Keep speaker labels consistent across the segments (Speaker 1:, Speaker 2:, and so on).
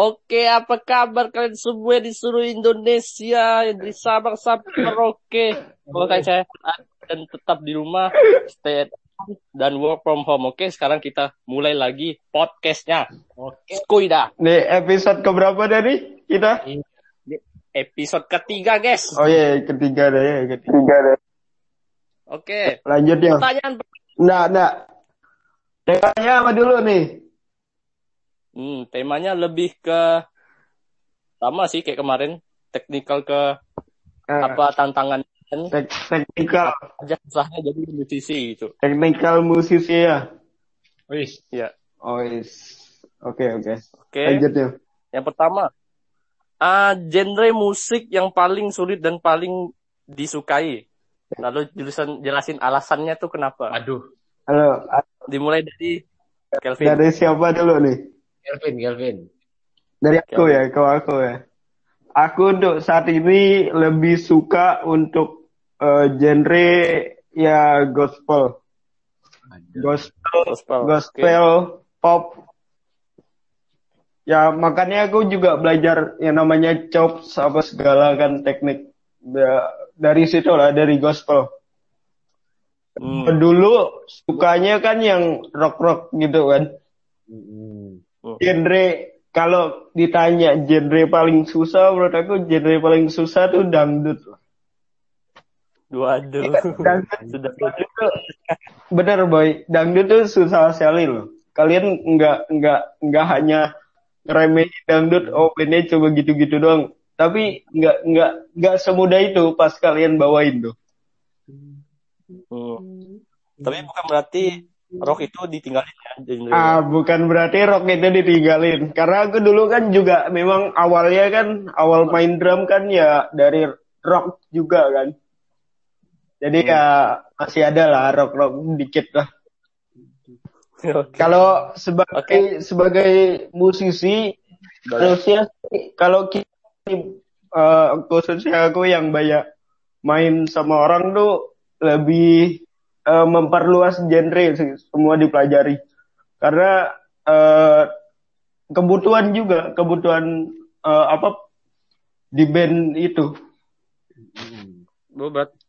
Speaker 1: Oke, apa kabar kalian semua di seluruh Indonesia yang dari Sabang sampai Merauke? Kalau kayak saya dan tetap di rumah, stay at home dan work from home. Oke, sekarang kita mulai lagi podcastnya. Oke, Skuida.
Speaker 2: Nih episode keberapa dari kita?
Speaker 1: Episode ketiga, guys.
Speaker 2: Oh iya, ketiga deh ya, ketiga deh.
Speaker 1: Oke,
Speaker 2: Lanjut ya.
Speaker 1: pertanyaan.
Speaker 2: Nah, nah. Temanya apa dulu nih?
Speaker 1: Hmm, temanya lebih ke sama sih kayak kemarin, teknikal ke
Speaker 2: Eh,
Speaker 1: apa tantangan
Speaker 2: tek- teknikal,
Speaker 1: aja susahnya jadi musisi itu.
Speaker 2: teknikal musisi ya.
Speaker 1: Wis, ya.
Speaker 2: Oh. Oke oke.
Speaker 1: Oke.
Speaker 2: Lanjut ya.
Speaker 1: Yang pertama, ah genre musik yang paling sulit dan paling disukai. Lalu jelasin jelasin alasannya tuh kenapa.
Speaker 3: Aduh,
Speaker 2: Halo,
Speaker 1: Dimulai dari Kelvin.
Speaker 2: dari siapa dulu nih?
Speaker 3: Kelvin, Kelvin.
Speaker 2: Dari aku ya, ke aku ya. Aku untuk saat ini lebih suka untuk eh, genre ya gospel, gospel,
Speaker 1: Gospel.
Speaker 2: gospel, pop. Ya makanya aku juga belajar yang namanya chops apa segala kan teknik Ya, dari situ lah dari gospel.
Speaker 1: Hmm.
Speaker 2: Dulu sukanya kan yang rock rock gitu kan.
Speaker 3: Mm-mm.
Speaker 2: Genre kalau ditanya genre paling susah menurut aku genre paling susah tuh dangdut.
Speaker 1: Waduh.
Speaker 2: Dangdut
Speaker 1: Sudah
Speaker 2: Dangdut tuh bener boy, dangdut tuh susah sekali loh. Kalian nggak nggak nggak hanya ngeremehin dangdut, oh ini coba gitu-gitu doang. Tapi nggak nggak nggak semudah itu pas kalian bawain tuh.
Speaker 1: Hmm. Tapi bukan berarti rock itu ditinggalin ya.
Speaker 2: Ah, bukan berarti rock itu ditinggalin. Karena aku dulu kan juga memang awalnya kan awal main drum kan ya dari rock juga kan. Jadi ya masih ada lah rock-rock dikit lah. Kalau sebagai sebagai musisi harusnya kalau kita eh, khususnya aku yang banyak main sama orang tuh lebih eh, memperluas genre sih, semua dipelajari karena eh, kebutuhan juga kebutuhan eh, apa di band itu
Speaker 3: Mm.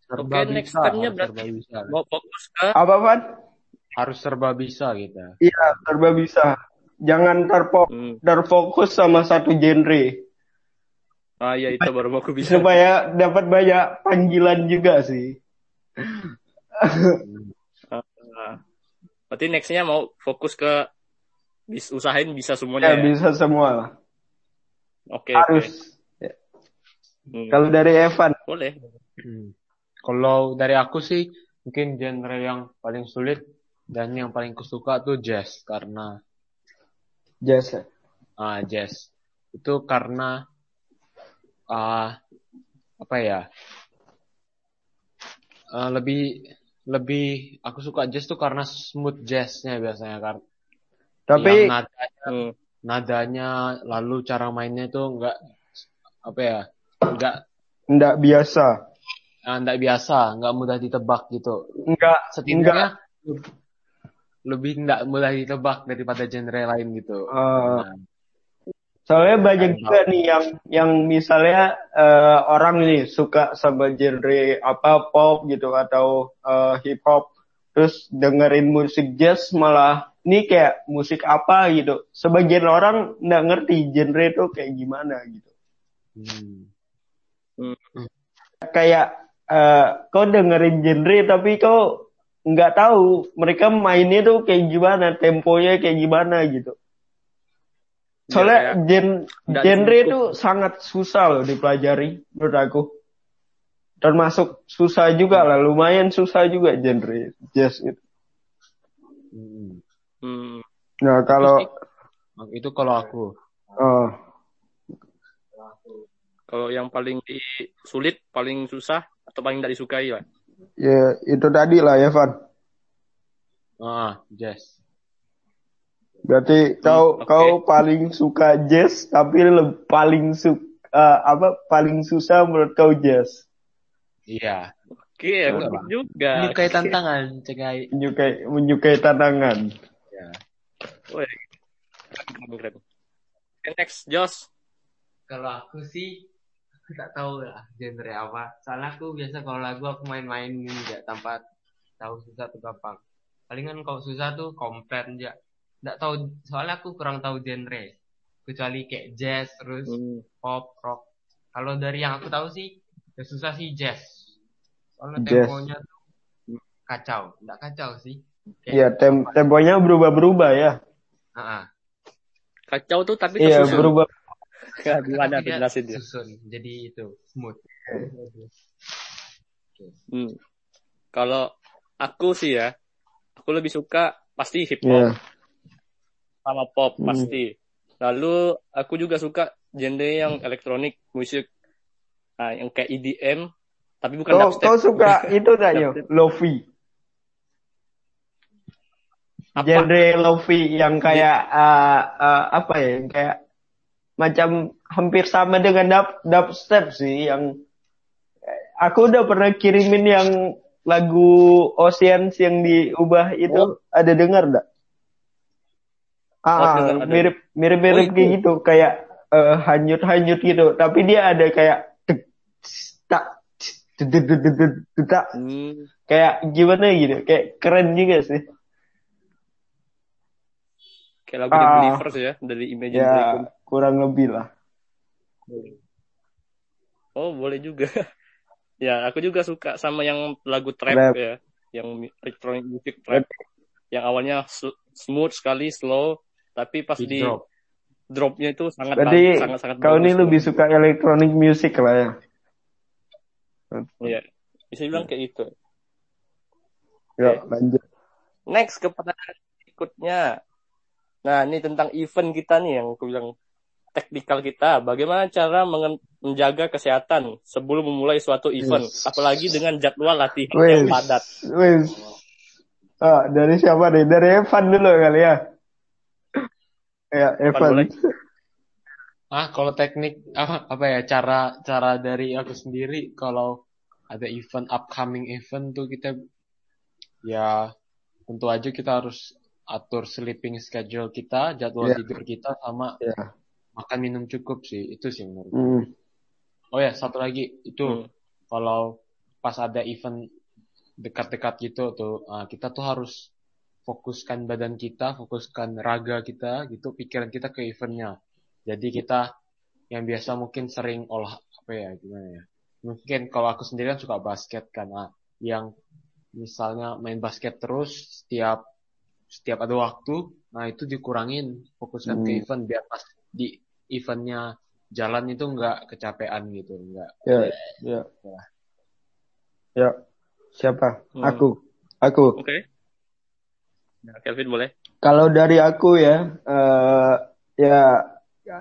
Speaker 3: Serba
Speaker 1: Oke, next
Speaker 3: bisa,
Speaker 1: time-nya
Speaker 3: harus
Speaker 1: berarti
Speaker 3: serba bisa.
Speaker 1: mau fokus ke
Speaker 2: apa Van?
Speaker 3: Harus serba bisa kita.
Speaker 2: Iya serba bisa jangan terfo-
Speaker 1: Hmm.
Speaker 2: terfokus sama satu genre
Speaker 1: Ah ya itu baru aku bisa.
Speaker 2: supaya dapat banyak panggilan juga sih
Speaker 1: Ah. Berarti nextnya mau fokus ke bis usahain bisa
Speaker 2: ya
Speaker 1: semuanya. ya?
Speaker 2: bisa semua lah
Speaker 1: Oke, oke.
Speaker 2: harus
Speaker 1: Hmm.
Speaker 2: kalau dari Evan
Speaker 1: Boleh.
Speaker 3: Hmm. Kalau dari aku sih, mungkin genre yang paling sulit dan yang paling kusuka tuh jazz karena
Speaker 2: jazz ya?
Speaker 3: ah jazz itu karena ah apa ya Ah, lebih lebih aku suka jazz tuh karena smooth jazznya biasanya kan
Speaker 2: tapi
Speaker 3: yang nadanya
Speaker 1: Hmm.
Speaker 3: nadanya lalu cara mainnya itu enggak apa ya enggak
Speaker 2: nggak biasa.
Speaker 3: Enggak biasa enggak mudah ditebak gitu.
Speaker 2: Nggak nggak.
Speaker 3: setidaknya lebih enggak mudah ditebak daripada genre lain gitu.
Speaker 2: Eh,
Speaker 3: Nah,
Speaker 2: soalnya banyak
Speaker 3: Kan,
Speaker 2: juga nih yang yang misalnya eh, orang nih suka sama genre apa pop gitu atau eh, hip hop terus dengerin musik jazz malah ini kayak musik apa gitu. Sebagian orang nggak ngerti genre itu kayak gimana gitu.
Speaker 3: Hmm.
Speaker 2: kayak eh, kau dengerin genre tapi kau nggak tahu mereka mainnya tuh kayak gimana temponya kayak gimana gitu soalnya
Speaker 1: Ya,
Speaker 2: gen genre itu sangat susah loh dipelajari menurut aku. Termasuk susah juga lah lumayan susah juga genre jazz itu.
Speaker 3: Hmm.
Speaker 1: Hmm.
Speaker 2: nah kalau
Speaker 3: itu kalau aku.
Speaker 2: Oh,
Speaker 1: Kalau yang paling di, sulit, paling susah atau paling tidak disukai, Pak?
Speaker 2: ya itu tadi lah ya Van
Speaker 3: ah jazz
Speaker 2: berarti kau
Speaker 1: oke.
Speaker 2: kau paling suka jazz tapi le- paling suka apa paling susah menurut kau jazz
Speaker 3: iya
Speaker 1: Oke, aku
Speaker 3: Enggak, Pak.
Speaker 1: juga.
Speaker 3: menyukai
Speaker 1: Oke.
Speaker 3: tantangan cegai
Speaker 2: menyukai menyukai tantangan
Speaker 3: ya
Speaker 1: Woi. Next, Jos.
Speaker 3: Kalau aku sih aku tak tahu lah genre apa. Soalnya aku biasa kalau lagu aku main-main aja tanpa tahu susah atau gampang. Palingan kalau susah tuh komplit aja. Nggak tahu soalnya aku kurang tahu genre. Kecuali kayak jazz terus
Speaker 1: Hmm.
Speaker 3: pop rock. Kalau dari yang aku tahu sih yang susah sih jazz. Soalnya
Speaker 2: Jazz.
Speaker 3: temponya tuh kacau. Nggak kacau sih. Kayak-
Speaker 2: Iya, tem temponya berubah-berubah ya.
Speaker 3: Ah, ah.
Speaker 1: Kacau tuh tapi
Speaker 2: Iya, berubah.
Speaker 1: Gimana jelasin dia?
Speaker 3: Susun. Jadi itu smooth.
Speaker 1: Hmm. Kalau aku sih ya, aku lebih suka pasti hip hop
Speaker 2: Iya.
Speaker 1: Sama pop
Speaker 2: Hmm.
Speaker 1: pasti. Lalu aku juga suka genre yang elektronik musik, nah, yang kayak EDM, tapi bukan
Speaker 2: Kau,
Speaker 1: dubstep.
Speaker 2: kau suka itu tak Nyo? Lofi.
Speaker 1: Apa?
Speaker 2: Genre lofi yang kayak uh, uh, apa ya? Yang kayak macam hampir sama dengan dub dubstep sih yang aku udah pernah kirimin yang lagu Oceans yang diubah itu ada dengar enggak?
Speaker 1: Oh,
Speaker 2: Ah,
Speaker 1: ada.
Speaker 2: mirip mirip mirip
Speaker 1: Oh,
Speaker 2: kayak
Speaker 1: itu.
Speaker 2: gitu, kayak eh, hanyut-hanyut gitu. Tapi dia ada kayak tak, tak.
Speaker 1: Hmm,
Speaker 2: kayak gimana gitu, kayak keren juga sih.
Speaker 1: kayak lagu The
Speaker 2: Ah.
Speaker 1: Believers ya dari Imagine
Speaker 2: Ya
Speaker 1: Dragons.
Speaker 2: kurang lebih lah.
Speaker 1: Oh boleh juga. ya aku juga suka sama yang lagu trap,
Speaker 2: Trap.
Speaker 1: ya, yang electronic music trap, yang awalnya smooth sekali, slow, tapi pas
Speaker 3: Beat
Speaker 1: di
Speaker 3: drop.
Speaker 1: dropnya itu sangat
Speaker 2: Berarti
Speaker 1: bagus, sangat sangat
Speaker 2: kau ini lebih suka electronic music lah ya.
Speaker 1: Iya, bisa bilang kayak gitu.
Speaker 2: Ya, lanjut.
Speaker 1: Next ke pertanyaan berikutnya. Nah, ini tentang event kita nih yang aku bilang teknikal kita. Bagaimana cara menjaga kesehatan sebelum memulai suatu event,
Speaker 2: Yes.
Speaker 1: apalagi dengan jadwal latihan yang
Speaker 2: Wes,
Speaker 1: padat.
Speaker 2: wes. Ah, dari siapa nih? Dari Evan dulu kali ya. Ya, Evan.
Speaker 3: Ah, kalau teknik apa apa ya cara cara dari aku sendiri kalau ada event upcoming event tuh kita ya tentu aja kita harus atur sleeping schedule kita, jadwal
Speaker 2: Ya.
Speaker 3: tidur kita sama
Speaker 2: Ya.
Speaker 3: makan minum cukup sih itu sih menurut.
Speaker 2: Hmm.
Speaker 3: Oh ya satu lagi itu
Speaker 1: Hmm.
Speaker 3: kalau pas ada event dekat-dekat gitu tuh ah, kita tuh harus fokuskan badan kita, fokuskan raga kita gitu, pikiran kita ke eventnya. Jadi kita yang biasa mungkin sering olah apa ya gimana ya? Mungkin kalau aku sendiri kan suka basket kan, ah, yang misalnya main basket terus setiap setiap ada waktu, nah itu dikurangin fokuskan ke
Speaker 2: Hmm.
Speaker 3: event biar pas di eventnya jalan itu nggak kecapean gitu, nggak
Speaker 2: Ya, ya. Ya. Siapa?
Speaker 1: Hmm.
Speaker 2: Aku. Aku.
Speaker 1: Oke. Nah, Kelvin boleh.
Speaker 2: Kalau dari aku ya, eh ya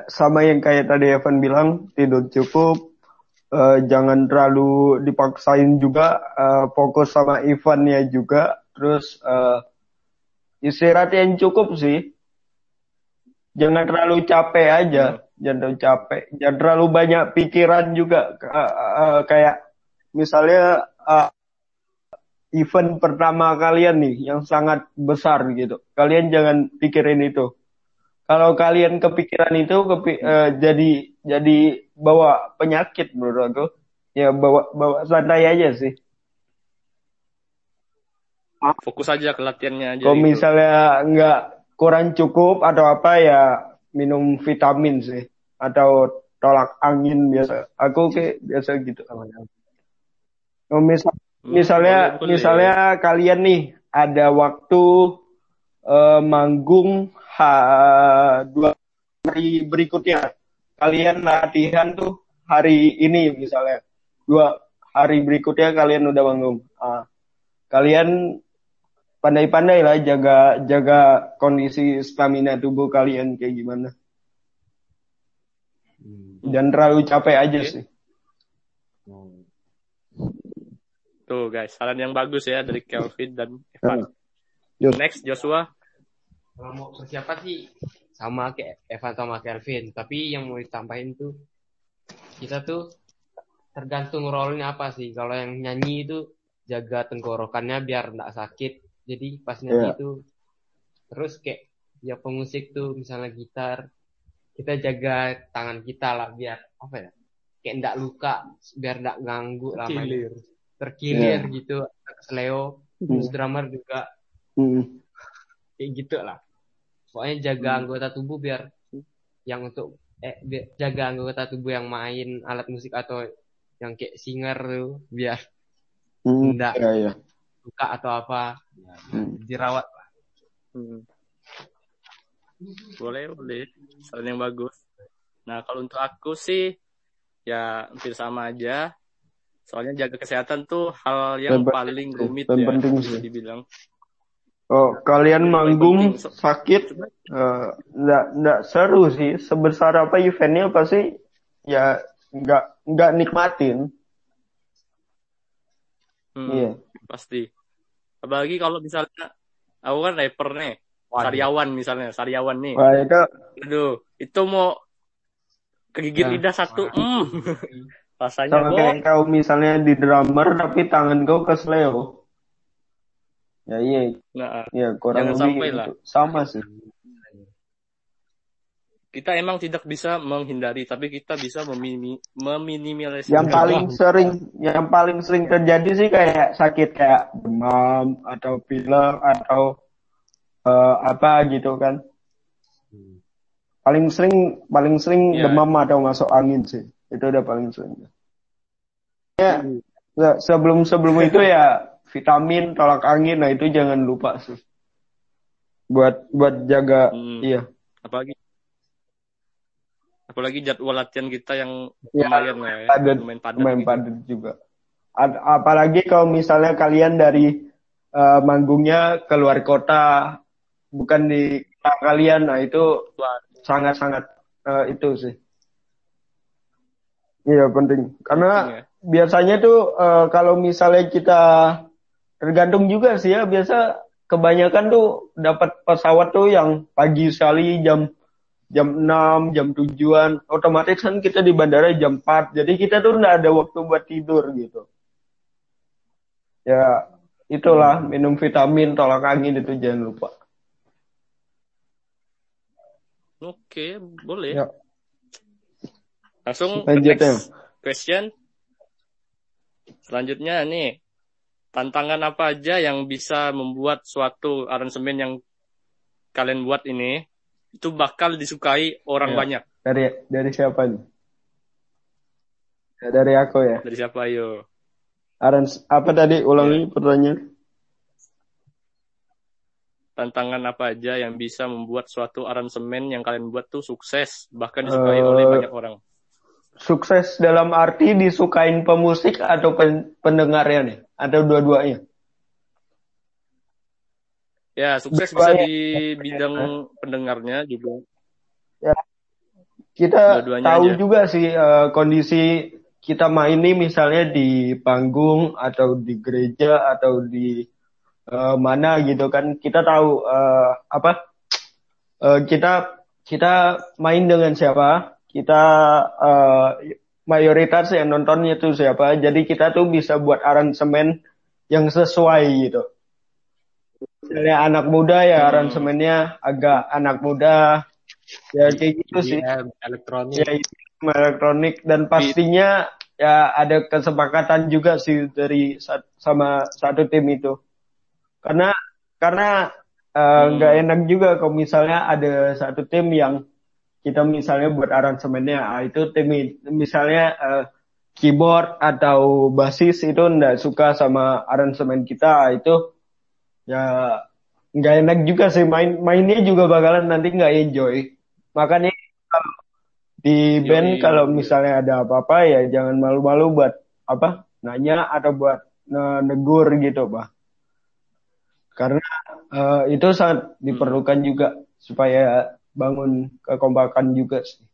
Speaker 2: sama yang kayak tadi Evan bilang, tidur cukup, eh, jangan terlalu dipaksain juga, eh, fokus sama eventnya juga, terus eh, istirahat yang cukup sih. Jangan terlalu capek aja, jangan terlalu capek, jangan terlalu banyak pikiran juga, Eh, eh, kayak misalnya eh, event pertama kalian nih yang sangat besar gitu. Kalian jangan pikirin itu. Kalau kalian kepikiran itu kepi- eh, jadi jadi bawa penyakit menurut aku. Ya bawa bawa santai aja sih.
Speaker 1: Fokus aja ke latihannya aja.
Speaker 2: Kalau
Speaker 1: gitu.
Speaker 2: misalnya nggak kurang cukup atau apa ya minum vitamin sih atau tolak angin biasa. Aku kayak biasa gitu. Kalau misal
Speaker 1: Hmm,
Speaker 2: misalnya
Speaker 1: boleh, boleh.
Speaker 2: misalnya kalian nih ada waktu eh, manggung ha, dua hari berikutnya kalian latihan tuh hari ini misalnya dua hari berikutnya kalian udah manggung Ah, kalian pandai-pandai lah jaga jaga kondisi stamina tubuh kalian kayak gimana
Speaker 3: Hmm.
Speaker 2: jangan terlalu capek aja sih
Speaker 3: Hmm.
Speaker 1: Tuh guys, saran yang bagus ya dari Kelvin dan Evan.
Speaker 2: Yus.
Speaker 1: Next Joshua.
Speaker 3: Kalau mau persiapan sih sama kayak Evan sama Kelvin, tapi yang mau ditambahin tuh kita tuh tergantung role-nya apa sih. Kalau yang nyanyi itu jaga tenggorokannya biar nggak sakit. Jadi pas nyanyi
Speaker 2: Iya.
Speaker 3: itu terus kayak ya pemusik tuh misalnya gitar
Speaker 4: kita jaga tangan kita lah biar apa ya kayak ndak luka biar ndak ganggu lah main.
Speaker 1: Kilir.
Speaker 4: terkilir
Speaker 2: Iya.
Speaker 4: gitu Leo terus drummer juga
Speaker 2: Hmm.
Speaker 4: kayak gitu lah pokoknya jaga
Speaker 1: Hmm.
Speaker 4: anggota tubuh biar yang untuk eh biar jaga anggota tubuh yang main alat musik atau yang kayak singer tuh biar
Speaker 2: Hmm.
Speaker 4: Nggak.
Speaker 2: Ya, ya.
Speaker 4: luka atau apa ya,
Speaker 2: Hmm.
Speaker 4: dirawat
Speaker 1: Hmm. Boleh, boleh. Saran yang bagus. Nah, kalau untuk aku sih, ya hampir sama aja. Soalnya jaga kesehatan tuh hal yang
Speaker 2: Dan-
Speaker 1: paling rumit
Speaker 2: dan
Speaker 1: ya,
Speaker 2: penting
Speaker 1: bisa
Speaker 2: sih.
Speaker 1: dibilang.
Speaker 2: Oh, kalian manggung sakit eh, nggak nggak seru sih. Sebesar apa eventnya pasti ya nggak nggak nikmatin.
Speaker 1: Hmm,
Speaker 2: Iya.
Speaker 1: Pasti. Apalagi kalau misalnya, aku kan rapper nih, Sariawan misalnya, Sariawan nih.
Speaker 2: Wah itu
Speaker 1: Aduh, itu mau kegigit
Speaker 2: Ya.
Speaker 1: lidah satu, hmm. rasanya
Speaker 2: sama
Speaker 1: kok
Speaker 2: kayak kau misalnya di drummer tapi tangan kau ke sleo. Ya iya,
Speaker 1: Nah,
Speaker 2: ya kurang
Speaker 1: Jangan
Speaker 2: lebih
Speaker 1: sampai
Speaker 2: gitu.
Speaker 1: lah.
Speaker 2: Sama sih.
Speaker 1: kita emang tidak bisa menghindari, tapi kita bisa memini- meminimalisir.
Speaker 2: Yang paling sering, yang paling sering terjadi sih kayak sakit kayak demam atau pilek atau eh, apa gitu kan.
Speaker 3: Hmm.
Speaker 2: Paling sering, paling sering
Speaker 1: Iya.
Speaker 2: demam atau masuk angin sih. Itu udah paling sering. Ya, se- sebelum sebelum itu ya vitamin, tolak angin, nah itu jangan lupa sih. Buat buat jaga,
Speaker 1: Hmm.
Speaker 2: iya.
Speaker 1: apalagi apalagi jadwal latihan kita yang
Speaker 2: Ya,
Speaker 1: lumayan lah ya,
Speaker 2: padat,
Speaker 1: lumayan padat
Speaker 2: Main
Speaker 1: gitu.
Speaker 2: padat juga. Ad- apalagi kalau misalnya kalian dari eh, manggungnya keluar kota, bukan di kota kalian, nah itu sangat-sangat eh, itu sih. Iya penting. Karena
Speaker 1: penting ya.
Speaker 2: biasanya tuh eh, kalau misalnya kita tergantung juga sih ya, biasa kebanyakan tuh dapat pesawat tuh yang pagi sekali jam jam 6, jam tujuan, otomatis kan kita di bandara jam 4. Jadi kita tuh nggak ada waktu buat tidur gitu. Ya, itulah minum vitamin, tolak angin itu jangan lupa.
Speaker 1: Oke, boleh.
Speaker 2: Ya.
Speaker 1: Langsung ke
Speaker 2: Lanjutnya.
Speaker 1: next question. Selanjutnya nih, tantangan apa aja yang bisa membuat suatu aransemen yang kalian buat ini itu bakal disukai orang
Speaker 2: Ya.
Speaker 1: banyak.
Speaker 2: Dari dari siapa nih? Ya, dari aku ya.
Speaker 1: Dari siapa ayo?
Speaker 2: Arans apa tadi ulangi pertanyaan?
Speaker 1: Tantangan apa aja yang bisa membuat suatu aransemen yang kalian buat tuh sukses bahkan disukai
Speaker 2: Eh,
Speaker 1: oleh banyak orang.
Speaker 2: Sukses dalam arti disukain pemusik atau pen- pendengarnya nih? Atau dua-duanya?
Speaker 1: Ya, sukses bisa di bidang pendengarnya juga.
Speaker 2: Kita
Speaker 1: Dua-duanya
Speaker 2: tahu
Speaker 1: aja.
Speaker 2: juga sih eh, kondisi kita main ini misalnya di panggung atau di gereja atau di eh, mana gitu kan kita tahu eh, apa eh, kita kita main dengan siapa kita eh, mayoritas yang nontonnya tuh siapa jadi kita tuh bisa buat aransemen yang sesuai gitu misalnya anak muda ya
Speaker 1: Hmm.
Speaker 2: aransemennya agak anak muda ya kayak gitu sih
Speaker 3: EDM, elektronik.
Speaker 2: ya itu elektronik dan pastinya ya ada kesepakatan juga sih dari sa- sama satu tim itu karena karena eh,
Speaker 1: Hmm.
Speaker 2: nggak enak juga kalau misalnya ada satu tim yang kita misalnya buat aransemennya ah, itu tim misalnya eh, keyboard atau basis itu nggak suka sama aransemen kita ah, itu ya nggak enak juga sih. Main mainnya juga bakalan nanti nggak enjoy. Makanya kalau di band
Speaker 1: Yoi,
Speaker 2: kalau
Speaker 1: yoi.
Speaker 2: misalnya ada apa-apa ya jangan malu-malu buat apa nanya atau buat ne- negur gitu bah karena eh, itu sangat diperlukan juga supaya bangun kekompakan juga sih.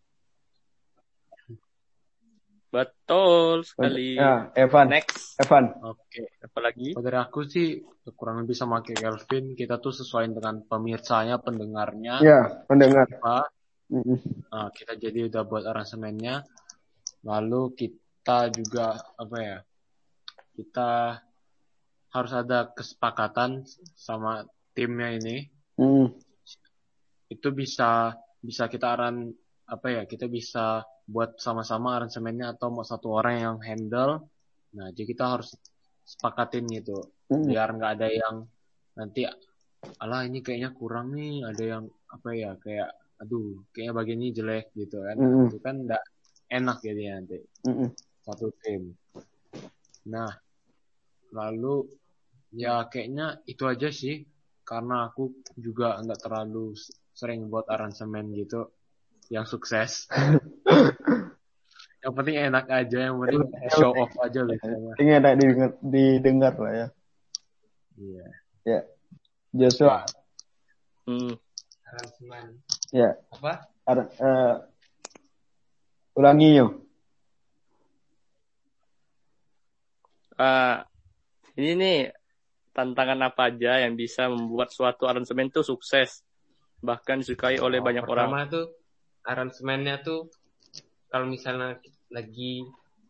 Speaker 1: Betul sekali.
Speaker 2: Ya, Evan,
Speaker 1: Next,
Speaker 2: Evan.
Speaker 3: Oke.
Speaker 1: apa lagi?
Speaker 3: Dari aku sih kurang lebih sama kayak Kelvin, kita tuh sesuai dengan pemirsanya, pendengarnya,
Speaker 2: Ya, pendengar.
Speaker 3: apa.
Speaker 2: Mm-mm.
Speaker 3: Nah, kita jadi udah buat aransemennya. Lalu kita juga apa ya? Kita harus ada kesepakatan sama timnya ini.
Speaker 2: Mm.
Speaker 3: Itu bisa bisa kita aran apa ya kita bisa buat sama-sama aransemennya atau mau satu orang yang handle. Nah, jadi kita harus sepakatin gitu
Speaker 2: Hmm.
Speaker 3: biar nggak ada yang nanti alah ini kayaknya kurang nih ada yang apa ya kayak aduh kayaknya bagian ini jelek gitu kan
Speaker 2: Mm-mm.
Speaker 3: itu kan nggak enak jadi nanti
Speaker 2: Mm-mm.
Speaker 3: satu tim nah lalu ya kayaknya itu aja sih karena aku juga nggak terlalu sering buat aransemen gitu yang sukses yang penting enak aja yang penting show off aja biasanya
Speaker 2: Ini enak didengar, didengar lah ya.
Speaker 3: iya
Speaker 2: Ya. Joshua.
Speaker 1: Hmm.
Speaker 4: Aransemen.
Speaker 2: Ya.
Speaker 4: Apa?
Speaker 2: Ar- eh, ulangi yuk.
Speaker 1: Ah, ini nih tantangan apa aja yang bisa membuat suatu aransemen itu sukses bahkan disukai oleh
Speaker 4: Oh,
Speaker 1: banyak orang.
Speaker 4: pertama tuh aransemennya tuh kalau misalnya lagi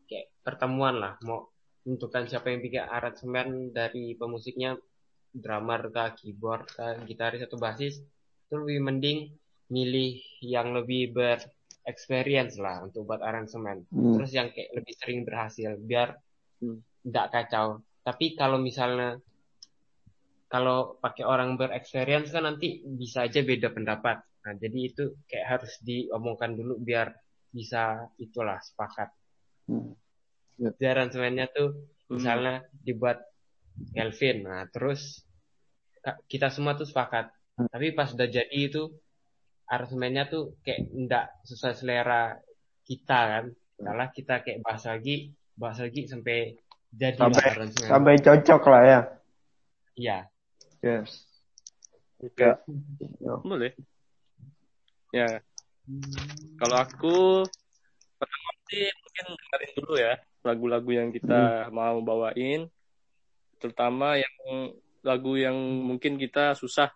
Speaker 4: kayak pertemuan lah mau menentukan siapa yang bikin aransemen dari pemusiknya drummer kah, keyboard kah, gitaris atau basis itu lebih mending milih yang lebih berexperience lah untuk buat aransemen
Speaker 2: Hmm.
Speaker 4: terus yang kayak lebih sering berhasil biar
Speaker 1: Hmm.
Speaker 4: tidak kacau tapi kalau misalnya kalau pakai orang berexperience kan nanti bisa aja beda pendapat. Nah jadi itu kayak harus diomongkan dulu biar bisa itulah sepakat.
Speaker 2: Hmm.
Speaker 4: di aransemennya tuh
Speaker 1: Hmm.
Speaker 4: misalnya dibuat Kelvin. Nah terus kita semua tuh sepakat.
Speaker 2: Hmm.
Speaker 4: tapi pas udah jadi itu aransemennya tuh kayak enggak sesuai selera kita kan. Malah kita kayak bahas lagi bahas lagi sampai jadi
Speaker 2: Sampai sampai cocok lah ya.
Speaker 4: iya
Speaker 2: Yes. Ya.
Speaker 1: Boleh. Ya. Kalau aku pertama sih mungkin dengerin dulu ya lagu-lagu yang kita mau bawain, terutama yang lagu yang mungkin kita susah,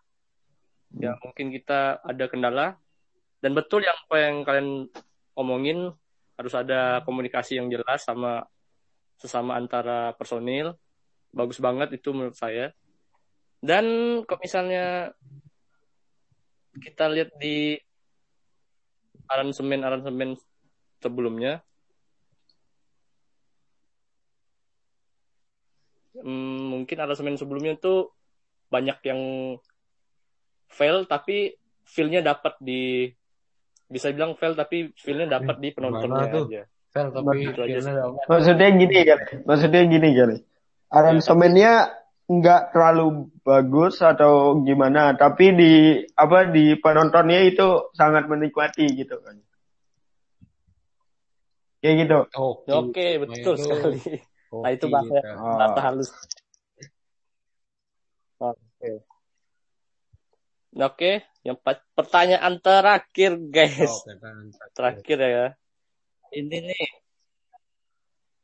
Speaker 1: yang mungkin kita ada kendala. Dan betul yang apa yang kalian omongin harus ada komunikasi yang jelas sama sesama antara personil. Bagus banget itu menurut saya. Dan kalau misalnya kita lihat di aransemen-aransemen sebelumnya, hmm, mungkin aransemen sebelumnya tuh banyak yang fail tapi feel-nya dapat di bisa bilang fail tapi feel-nya dapat di penontonnya
Speaker 3: tuh?
Speaker 1: aja.
Speaker 3: Fail tapi
Speaker 1: Itu aja.
Speaker 2: Maksudnya gini kali. Maksudnya gini kali. Aransemennya nggak terlalu bagus atau gimana, tapi di apa di penontonnya itu sangat menikmati gitu kan. Kayak gitu.
Speaker 3: Oke,
Speaker 1: Oke, betul sekali.
Speaker 3: Oke,
Speaker 1: Nah, itu bahasa
Speaker 3: gitu.
Speaker 2: Oh.
Speaker 1: kata halus. Oke. Oke, yang pe- pertanyaan terakhir guys.
Speaker 3: Oh, kan.
Speaker 1: Terakhir ya. Ini nih.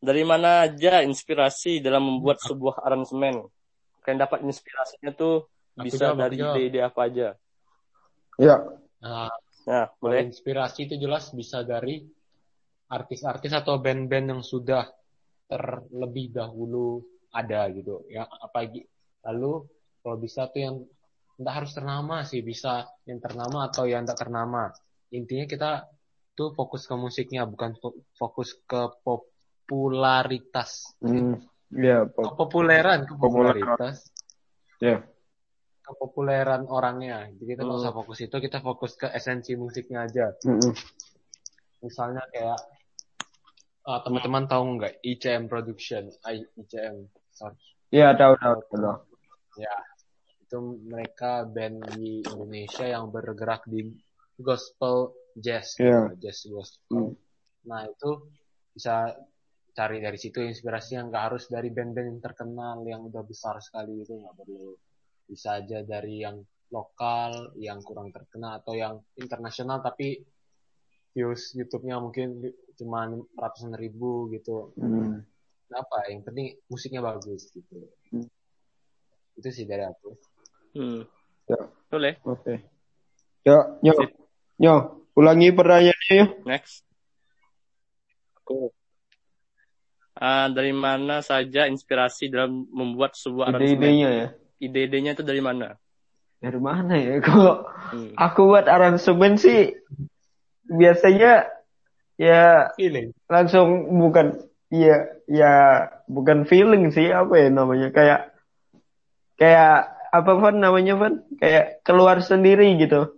Speaker 1: Dari mana aja inspirasi dalam membuat sebuah aransemen? Kalian dapat inspirasinya tuh
Speaker 3: Aku
Speaker 1: bisa
Speaker 3: jawab,
Speaker 1: dari ide-ide apa aja.
Speaker 2: Ya.
Speaker 3: Nah,
Speaker 1: Nah, boleh.
Speaker 3: inspirasi itu jelas bisa dari artis-artis atau band-band yang sudah terlebih dahulu ada gitu ya apa gi- lalu kalau bisa tuh yang nggak harus ternama sih bisa yang ternama atau yang tidak ternama intinya kita tuh fokus ke musiknya bukan fo- fokus ke popularitas
Speaker 2: Hmm. Ya, pop.
Speaker 3: kepopuleran kepopularitas
Speaker 2: Ya.
Speaker 3: kepopuleran orangnya jadi kita nggak
Speaker 1: Hmm.
Speaker 3: usah fokus itu kita fokus ke esensi musiknya aja
Speaker 2: Mm-mm.
Speaker 3: misalnya kayak ah, teman-teman tahu nggak ICM Production I- ICM sorry.
Speaker 2: Ya, tahu tahu tahu.
Speaker 3: ya itu mereka band di Indonesia yang bergerak di gospel jazz
Speaker 2: Iya.
Speaker 3: gitu, jazz gospel
Speaker 2: Hmm.
Speaker 3: nah itu bisa cari dari situ inspirasi yang nggak harus dari band-band yang terkenal yang udah besar sekali itu nggak perlu bisa aja dari yang lokal yang kurang terkenal atau yang internasional tapi views YouTube-nya mungkin cuma ratusan ribu gitu
Speaker 2: Hmm.
Speaker 3: apa yang penting musiknya bagus gitu
Speaker 2: Hmm.
Speaker 3: itu sih dari aku
Speaker 1: Hmm.
Speaker 2: Ya.
Speaker 1: Boleh.
Speaker 2: Oke. Ya, yo. Yo, ulangi pertanyaannya yo.
Speaker 1: Next. Oke. Ah, dari mana saja inspirasi dalam membuat sebuah aransemen?
Speaker 2: Ide-idenya ya.
Speaker 1: Ide-idenya itu dari mana?
Speaker 2: Dari mana ya? Kok
Speaker 1: Hmm.
Speaker 2: aku buat aransemen sih biasanya ya
Speaker 3: Feeling.
Speaker 2: langsung bukan iya ya bukan feeling sih apa ya namanya kayak kayak apa Van namanya Van kayak keluar sendiri gitu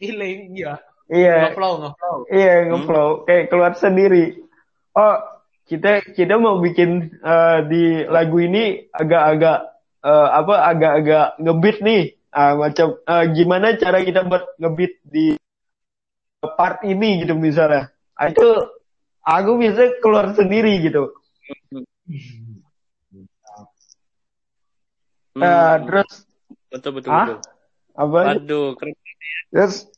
Speaker 3: Feeling, iya.
Speaker 2: iya
Speaker 3: Ngeflow, ngeflow.
Speaker 2: iya ngeflow kayak keluar sendiri oh kita kita mau bikin eh, di lagu ini agak-agak eh, apa agak-agak ngebeat nih ah, macam eh, gimana cara kita buat ngebeat di part ini gitu misalnya Ah, itu aku bisa keluar sendiri gitu
Speaker 1: Hmm,
Speaker 2: terus
Speaker 1: betul betul
Speaker 2: Hah?
Speaker 1: betul.
Speaker 2: apa?
Speaker 1: Aduh, keren.
Speaker 2: Terus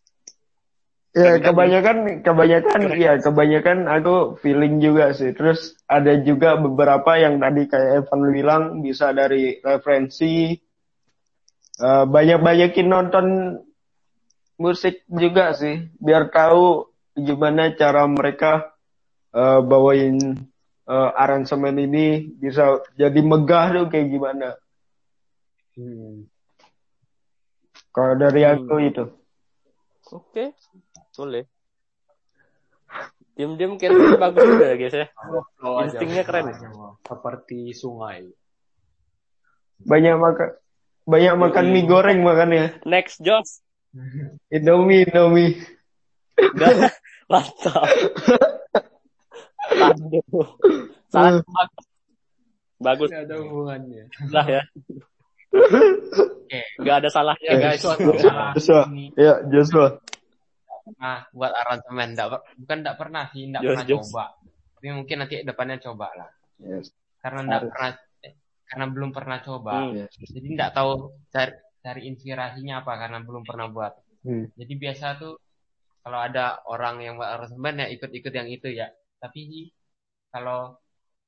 Speaker 2: ya
Speaker 1: Keren,
Speaker 2: kebanyakan kebanyakan ya kebanyakan aku feeling juga sih. Terus ada juga beberapa yang tadi kayak Evan bilang bisa dari referensi eh, banyak-banyakin nonton musik juga sih biar tahu gimana cara mereka eh, bawain eh, aransemen ini bisa jadi megah tuh kayak gimana.
Speaker 3: Hmm.
Speaker 2: Kalau dari
Speaker 1: Hmm.
Speaker 2: aku itu.
Speaker 1: Oke, boleh. Diam-diam keren bagus juga ya guys ya.
Speaker 3: Ngeflow aja,
Speaker 1: Instingnya keren.
Speaker 3: aja, Bang. Seperti sungai.
Speaker 2: Banyak makan banyak makan mie goreng makannya.
Speaker 1: Next Josh.
Speaker 2: Indomie, Indomie.
Speaker 1: Udah, mantap. Aduh. Sangat bagus. Bagus
Speaker 3: Tidak ada hubungannya.
Speaker 1: lah ya.
Speaker 4: Oke.
Speaker 1: Gak ada salahnya
Speaker 2: Eh,
Speaker 1: guys.
Speaker 2: Joshua. Ya, Joshua.
Speaker 4: Nah buat aransemen bukan nggak pernah sih
Speaker 1: Jos,
Speaker 4: pernah coba tapi mungkin nanti depannya coba lah
Speaker 2: Yes.
Speaker 4: karena
Speaker 2: Harus.
Speaker 4: pernah eh, karena belum pernah coba
Speaker 1: Hmm.
Speaker 2: Yes.
Speaker 4: jadi nggak tahu cari cari inspirasinya apa karena belum pernah buat
Speaker 2: Hmm.
Speaker 4: jadi biasa tuh kalau ada orang yang buat aransemen ya ikut-ikut yang itu ya tapi kalau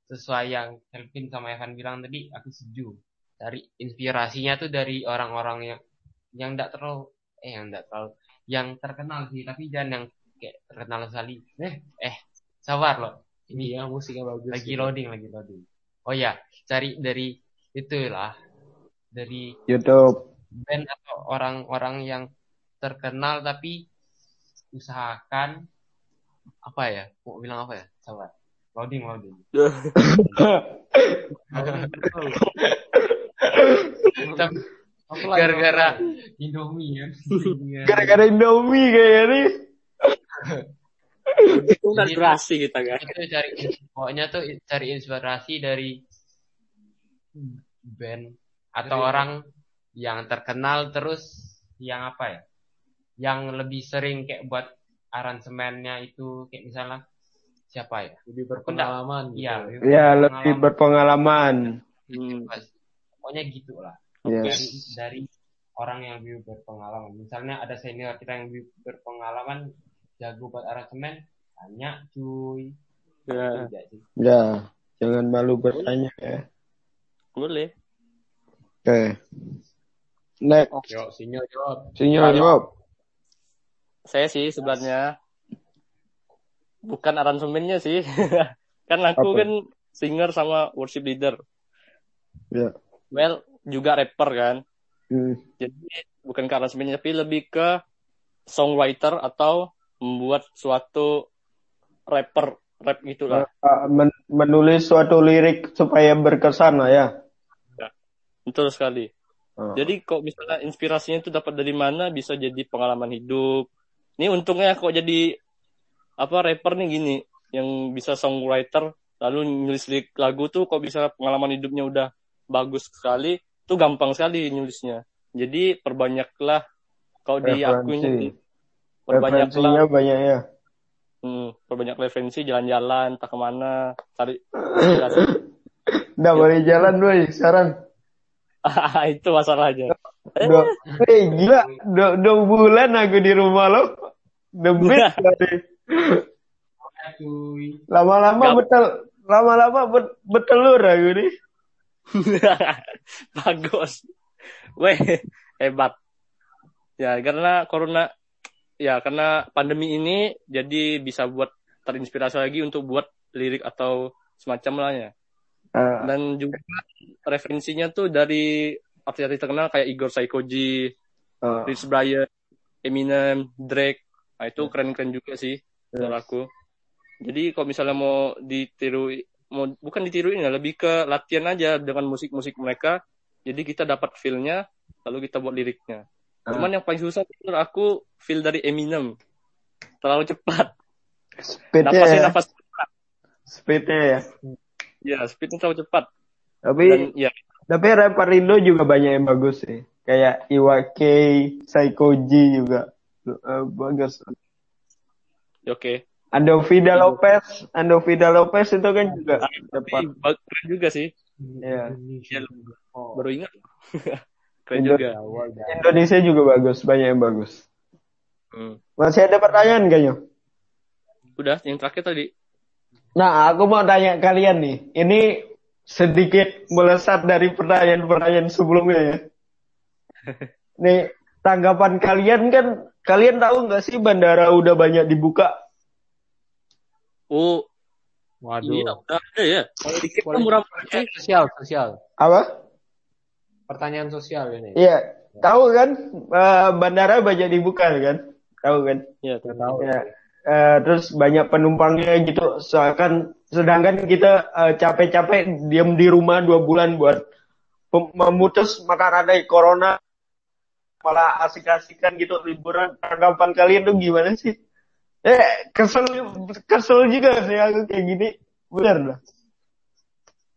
Speaker 4: sesuai yang Kelvin sama Evan bilang tadi aku setuju dari inspirasinya tuh dari orang-orang yang yang nggak terlalu eh yang nggak terlalu yang terkenal sih tapi jangan yang kayak terkenal sekali eh eh sabar loh ini
Speaker 3: Iya, musiknya bagus.
Speaker 4: lagi
Speaker 3: gitu.
Speaker 4: loading lagi loading oh ya cari dari itulah dari
Speaker 2: YouTube.
Speaker 4: band atau orang-orang yang terkenal tapi usahakan apa ya mau bilang apa ya sabar loading loading Tapi? Gara-gara Indomie kan
Speaker 2: Gara-gara Indomie kayaknya nih.
Speaker 1: Itu durasi kita guys.
Speaker 4: itu cari pokoknya tuh cari inspirasi dari band atau
Speaker 3: Dari-
Speaker 4: orang yang terkenal terus yang apa ya yang lebih sering kayak buat aransemennya itu kayak misalnya siapa ya
Speaker 3: Lebih berpengalaman. gitu.
Speaker 4: iya
Speaker 2: Ya, lebih berpengalaman.
Speaker 1: Hmm.
Speaker 4: pokoknya gitu lah
Speaker 2: Yes.
Speaker 4: dari dari orang yang lebih berpengalaman misalnya ada senior kita yang lebih berpengalaman jago buat aransemen tanya cuy
Speaker 1: Ya.
Speaker 2: Ya, jangan malu bertanya ya.
Speaker 1: boleh.
Speaker 2: Oke. Next,
Speaker 3: Yuk, sinyo, yuk.
Speaker 2: Senior. Job.
Speaker 1: Saya sih sebenarnya bukan aransemennya sih. kan aku
Speaker 2: Apa?
Speaker 1: kan singer sama worship leader.
Speaker 2: Ya.
Speaker 1: Well, juga rapper kan.
Speaker 2: Hmm.
Speaker 1: Jadi bukan ke aransemennya tapi lebih ke songwriter atau membuat suatu rapper rap gitu lah.
Speaker 2: Uh, men- menulis suatu lirik supaya berkesan lah ya.
Speaker 1: Betul sekali.
Speaker 2: Oh.
Speaker 1: Jadi kok misalnya inspirasinya itu dapat dari mana bisa jadi pengalaman hidup. Ini untungnya kok jadi apa rapper nih gini yang bisa songwriter lalu nulis lirik lagu tuh kok bisa pengalaman hidupnya udah bagus sekali tuh gampang sekali nulisnya. Jadi perbanyaklah kau diakuin
Speaker 2: Referensi.
Speaker 1: jadi perbanyaklah
Speaker 2: banyak ya.
Speaker 1: hmm, perbanyak referensi jalan-jalan tak ke mana cari inspirasi.
Speaker 2: Nggak boleh jalan boy sekarang.
Speaker 1: itu masalahnya.
Speaker 2: Dua, eh, gila, dua, dua bulan aku di rumah lo. Debit tadi.
Speaker 4: cuy
Speaker 2: Lama-lama betel, lama-lama bet, betelur aku nih.
Speaker 1: Bagus. Weh, hebat. Ya, karena corona ya karena pandemi ini jadi bisa buat terinspirasi lagi untuk buat lirik atau semacam.
Speaker 2: Ah,
Speaker 1: Dan juga referensinya tuh dari artis-artis terkenal kayak Igor Saikoji,
Speaker 2: ah.
Speaker 1: Rich Brian, Eminem, Drake. Nah, itu keren-keren juga sih menurut aku. Jadi kalau misalnya mau ditiru mau bukan ditiruin ya, lebih ke latihan aja dengan musik-musik mereka. Jadi kita dapat feel-nya, lalu kita buat liriknya. Cuman yang paling susah menurut aku feel dari Eminem. Terlalu cepat.
Speaker 2: Speednya
Speaker 1: Napasnya
Speaker 2: ya.
Speaker 1: napas
Speaker 2: Speednya ya.
Speaker 1: ya, speednya terlalu cepat.
Speaker 2: Tapi
Speaker 1: Dan ya,
Speaker 2: tapi rapper Indo juga banyak yang bagus sih. Kayak Iwake, Psychoji juga eh, bagus.
Speaker 1: ya oke.
Speaker 2: Andovida Lopez, Andovida Lopez itu kan juga cepat.
Speaker 1: Tapi keren juga sih.
Speaker 2: Iya.
Speaker 1: Ya,
Speaker 3: Oh,
Speaker 1: baru ingat. keren
Speaker 2: Indo-
Speaker 1: juga.
Speaker 2: Indonesia juga bagus, banyak yang bagus.
Speaker 1: Hmm.
Speaker 2: Masih ada pertanyaan kayaknya?
Speaker 1: Udah, yang terakhir tadi.
Speaker 2: Nah, aku mau tanya kalian nih. Ini sedikit melesat dari pertanyaan-pertanyaan sebelumnya ya. Nih, tanggapan kalian kan, kalian tahu nggak sih bandara udah banyak dibuka?
Speaker 1: Oh,
Speaker 3: Waduh.
Speaker 1: iya, udah ada ya. Kalau tiket kan murah banget sih.
Speaker 3: Sosial, sosial.
Speaker 2: Apa?
Speaker 3: Pertanyaan sosial ini.
Speaker 2: Iya, tahu kan eh, bandara banyak dibuka kan? Tahu kan?
Speaker 1: Iya,
Speaker 3: tahu.
Speaker 2: Ya. Eh, terus banyak penumpangnya gitu. Seakan sedangkan kita eh, capek-capek diam di rumah dua bulan buat memutus maka rantai corona malah asik-asikan gitu liburan. Tanggapan kalian tuh gimana sih? Eh, kesel kesel juga sih aku kayak gini. Bener lah.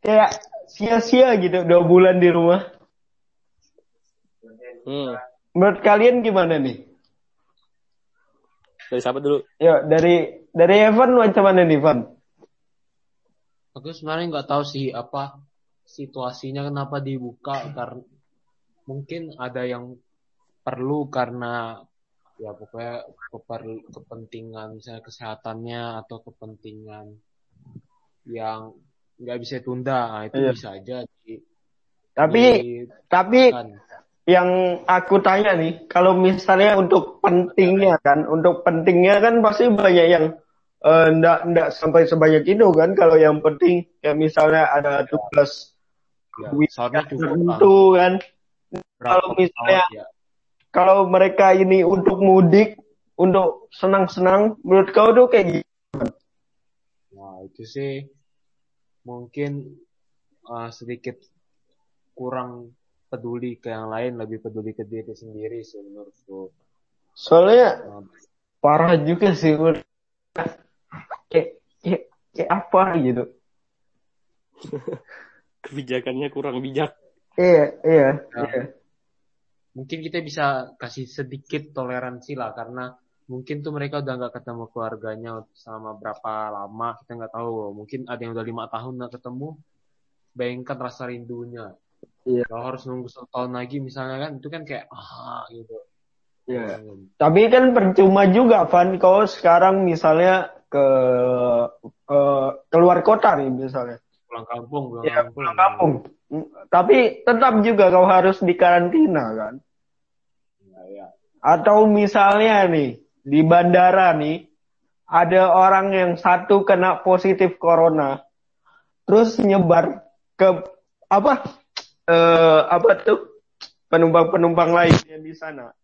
Speaker 2: Kayak sia-sia gitu dua bulan di rumah.
Speaker 1: Hmm.
Speaker 2: Menurut kalian gimana nih?
Speaker 1: Dari siapa dulu?
Speaker 2: Yuk, dari dari Evan macam mana nih, Van?
Speaker 3: Aku sebenarnya nggak tahu sih apa situasinya kenapa dibuka karena mungkin ada yang perlu karena ya pokoknya keper- kepentingan misalnya kesehatannya atau kepentingan yang nggak bisa tunda nah, itu
Speaker 2: Iya.
Speaker 3: bisa aja di,
Speaker 2: Tapi
Speaker 3: di-
Speaker 2: tapi
Speaker 3: kan.
Speaker 2: yang aku tanya nih, kalau misalnya untuk pentingnya kan, untuk pentingnya kan pasti banyak yang eh, ndak ndak sampai sebanyak itu kan. Kalau yang penting kayak misalnya ada tugas
Speaker 3: ya, soalnya cukup lah.
Speaker 2: tertentu kan. Kalau misalnya-
Speaker 3: ya.
Speaker 2: Kalau mereka ini untuk mudik, untuk senang-senang, menurut kau tuh kayak gitu.
Speaker 3: Nah, itu sih mungkin uh, sedikit kurang peduli ke yang lain, lebih peduli ke diri sendiri sih menurutku.
Speaker 2: Soalnya
Speaker 3: Nah,
Speaker 2: parah juga sih menurut kayak, kayak, kayak apa gitu.
Speaker 1: Kebijakannya kurang bijak.
Speaker 2: Iya, iya,
Speaker 3: Ya.
Speaker 2: iya.
Speaker 3: Mungkin kita bisa kasih sedikit toleransi lah karena mungkin tuh mereka udah nggak ketemu keluarganya selama berapa lama kita nggak tahu mungkin ada yang udah lima tahun nggak ketemu bayangkan rasa rindunya
Speaker 2: Iya.
Speaker 3: kalau harus nunggu satu tahun lagi misalnya kan itu kan kayak ah gitu
Speaker 2: Iya. Tapi kan percuma juga, Van. Kau sekarang misalnya ke eh, keluar kota nih misalnya.
Speaker 3: Pulang kampung pulang
Speaker 2: Ya,
Speaker 3: kampung
Speaker 2: pulang kampung. Tapi tetap juga kau harus dikarantina kan.
Speaker 3: Ya, ya.
Speaker 2: Atau misalnya nih di bandara nih ada orang yang satu kena positif corona, terus nyebar ke apa eh apa tuh penumpang-penumpang lain yang di sana.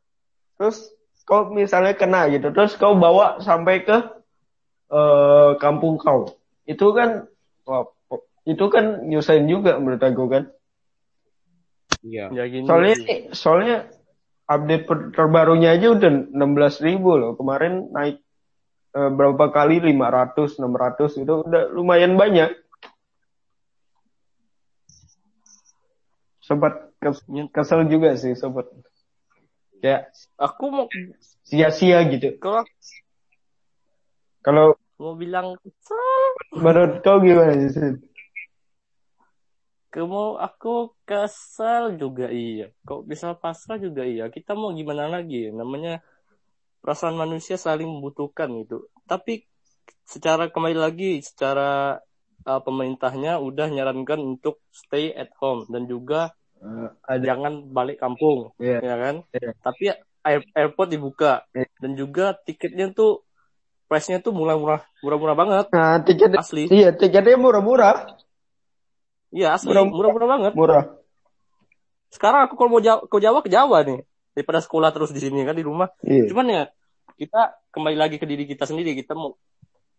Speaker 2: Terus kau misalnya kena gitu, terus kau bawa sampai ke eh kampung kau. Itu kan wah, itu kan nyusahin juga menurut aku kan.
Speaker 3: iya
Speaker 1: Ya gini.
Speaker 2: Soalnya
Speaker 1: sih.
Speaker 2: soalnya update terbarunya aja udah 16.000 ribu loh. Kemarin naik eh, berapa kali 500, 600 itu udah lumayan banyak. Sempat kes- kesel juga sih sempat. Kayak
Speaker 1: aku mau
Speaker 2: sia-sia gitu.
Speaker 1: kalau
Speaker 2: Kalau
Speaker 1: mau bilang kesel,
Speaker 2: menurut kau gimana sih?
Speaker 1: Kamu aku kesel juga iya. Kok bisa pasrah juga iya. Kita mau gimana lagi? Namanya perasaan manusia saling membutuhkan gitu. Tapi secara kembali lagi secara uh, pemerintahnya udah nyarankan untuk stay at home dan juga
Speaker 2: Eh, ada
Speaker 1: jangan balik kampung,
Speaker 2: Iya.
Speaker 1: ya kan?
Speaker 2: Iya.
Speaker 1: Tapi air, airport dibuka
Speaker 2: Iya.
Speaker 1: dan juga tiketnya tuh price-nya tuh murah-murah, murah-murah banget,
Speaker 2: Nah, tiket
Speaker 1: asli.
Speaker 2: iya tiketnya murah-murah,
Speaker 1: Iya asli,
Speaker 2: Murah-
Speaker 1: murah-murah banget.
Speaker 2: murah.
Speaker 1: Sekarang aku kalau mau Jawa, ke Jawa ke Jawa nih daripada sekolah terus di sini kan di rumah.
Speaker 2: Iya.
Speaker 1: Cuman ya kita kembali lagi ke diri kita sendiri kita mau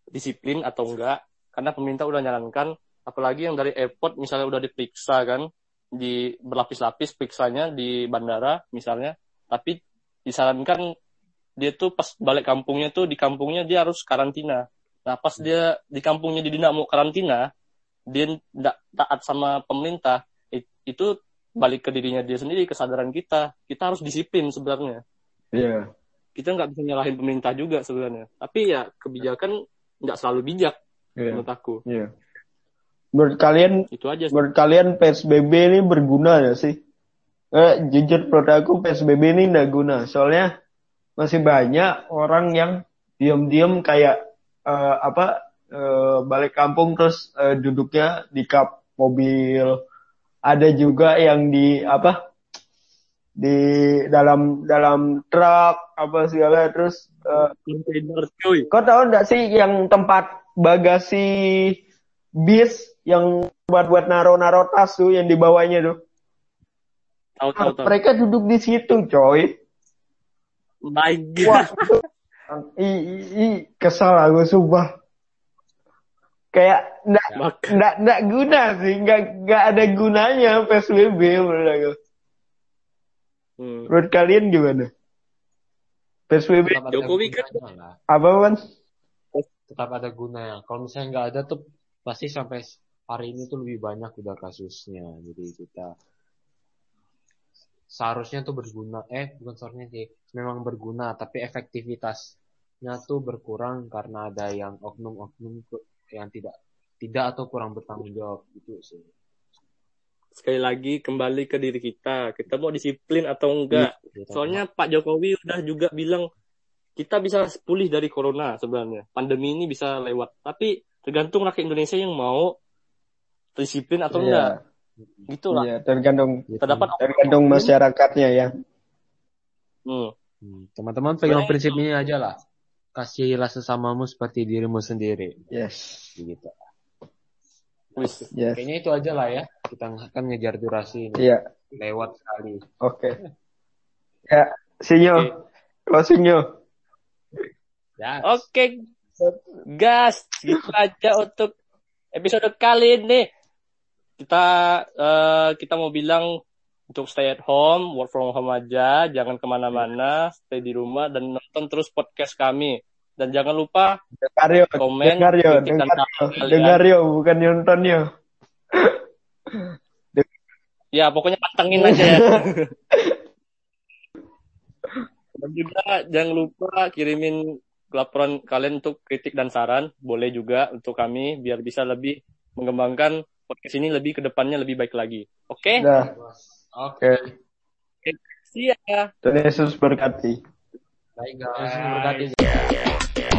Speaker 1: disiplin atau enggak karena pemerintah udah nyarankan apalagi yang dari airport misalnya udah diperiksa kan di berlapis-lapis periksanya di bandara misalnya tapi disarankan dia tuh pas balik kampungnya tuh di kampungnya dia harus karantina nah pas dia di kampungnya dia tidak mau karantina dia tidak taat sama pemerintah it- itu balik ke dirinya dia sendiri kesadaran kita kita harus disiplin sebenarnya
Speaker 2: Iya.
Speaker 1: kita nggak bisa nyalahin pemerintah juga sebenarnya tapi ya kebijakan nggak selalu bijak
Speaker 2: Iya.
Speaker 1: menurut aku
Speaker 2: Iya. Menurut kalian
Speaker 1: itu aja sih.
Speaker 2: menurut kalian PSBB ini berguna ya sih? Eh, jujur menurut aku PSBB ini nggak guna. Soalnya masih banyak orang yang diam-diam kayak eh, apa eh, balik kampung terus eh, duduknya di kap mobil. Ada juga yang di apa di dalam dalam truk apa segala terus eh,
Speaker 1: Container, cuy
Speaker 2: Kau tahu nggak sih yang tempat bagasi bis yang buat buat naro-naro tas tuh yang di bawahnya tuh.
Speaker 1: tahu tahu tahu
Speaker 2: Mereka duduk di situ, coy.
Speaker 1: my
Speaker 2: Wah,
Speaker 1: god
Speaker 2: itu, i, i, i, kesal aku sumpah. Kayak nggak
Speaker 1: Mak-
Speaker 2: nggak nggak guna sih, nggak nggak ada gunanya PSBB menurut aku.
Speaker 1: Hmm.
Speaker 2: Menurut kalian gimana? PSBB
Speaker 3: Tetap
Speaker 1: Jokowi kan-
Speaker 3: gunanya lah.
Speaker 2: apa kan?
Speaker 3: tetap ada gunanya. Kalau misalnya nggak ada tuh pasti sampai hari ini tuh lebih banyak udah kasusnya. Jadi kita seharusnya tuh berguna. Eh bukan seharusnya sih, memang berguna. Tapi efektivitasnya tuh berkurang karena ada yang oknum-oknum tuh yang tidak tidak atau kurang bertanggung jawab gitu sih.
Speaker 1: sekali lagi kembali ke diri kita kita mau disiplin atau enggak
Speaker 3: Gitu.
Speaker 1: soalnya Pak Jokowi udah juga bilang kita bisa pulih dari corona sebenarnya pandemi ini bisa lewat tapi tergantung rakyat Indonesia yang mau disiplin atau enggak gitu lah
Speaker 2: Iya, tergantung
Speaker 1: terdapat
Speaker 2: tergantung masyarakatnya ya.
Speaker 1: Hmm.
Speaker 3: Hmm, Teman-teman pegang
Speaker 1: Boleh.
Speaker 3: prinsip ini aja lah. Kasihilah sesamamu seperti dirimu sendiri.
Speaker 2: Yes.
Speaker 3: Gitu.
Speaker 1: Wis.
Speaker 2: Yes.
Speaker 3: Kayaknya itu aja lah ya. Kita akan ngejar durasi ini.
Speaker 2: Iya.
Speaker 3: Lewat sekali.
Speaker 2: Oke. Ya, sinyo. Closingnya.
Speaker 3: Ya.
Speaker 1: Oke, gas, gitu aja untuk episode kali ini. Kita eh, kita mau bilang untuk stay at home, work from home aja, jangan ke mana-mana, stay di rumah dan nonton terus podcast kami. Dan jangan lupa
Speaker 2: Dengar yo,
Speaker 1: Komen,
Speaker 2: dengar yo, dengar yo, dengar yo, bukan nonton yo.
Speaker 1: ya pokoknya pantengin aja ya. dan juga jangan lupa kirimin laporan kalian untuk kritik dan saran, boleh juga untuk kami biar bisa lebih mengembangkan podcast ini lebih ke depannya lebih baik lagi. Oke?
Speaker 2: Dah,
Speaker 3: Oke.
Speaker 2: Oke.
Speaker 1: Ya.
Speaker 2: Tuhan Yesus berkati.
Speaker 3: Baik guys. Terima kasih.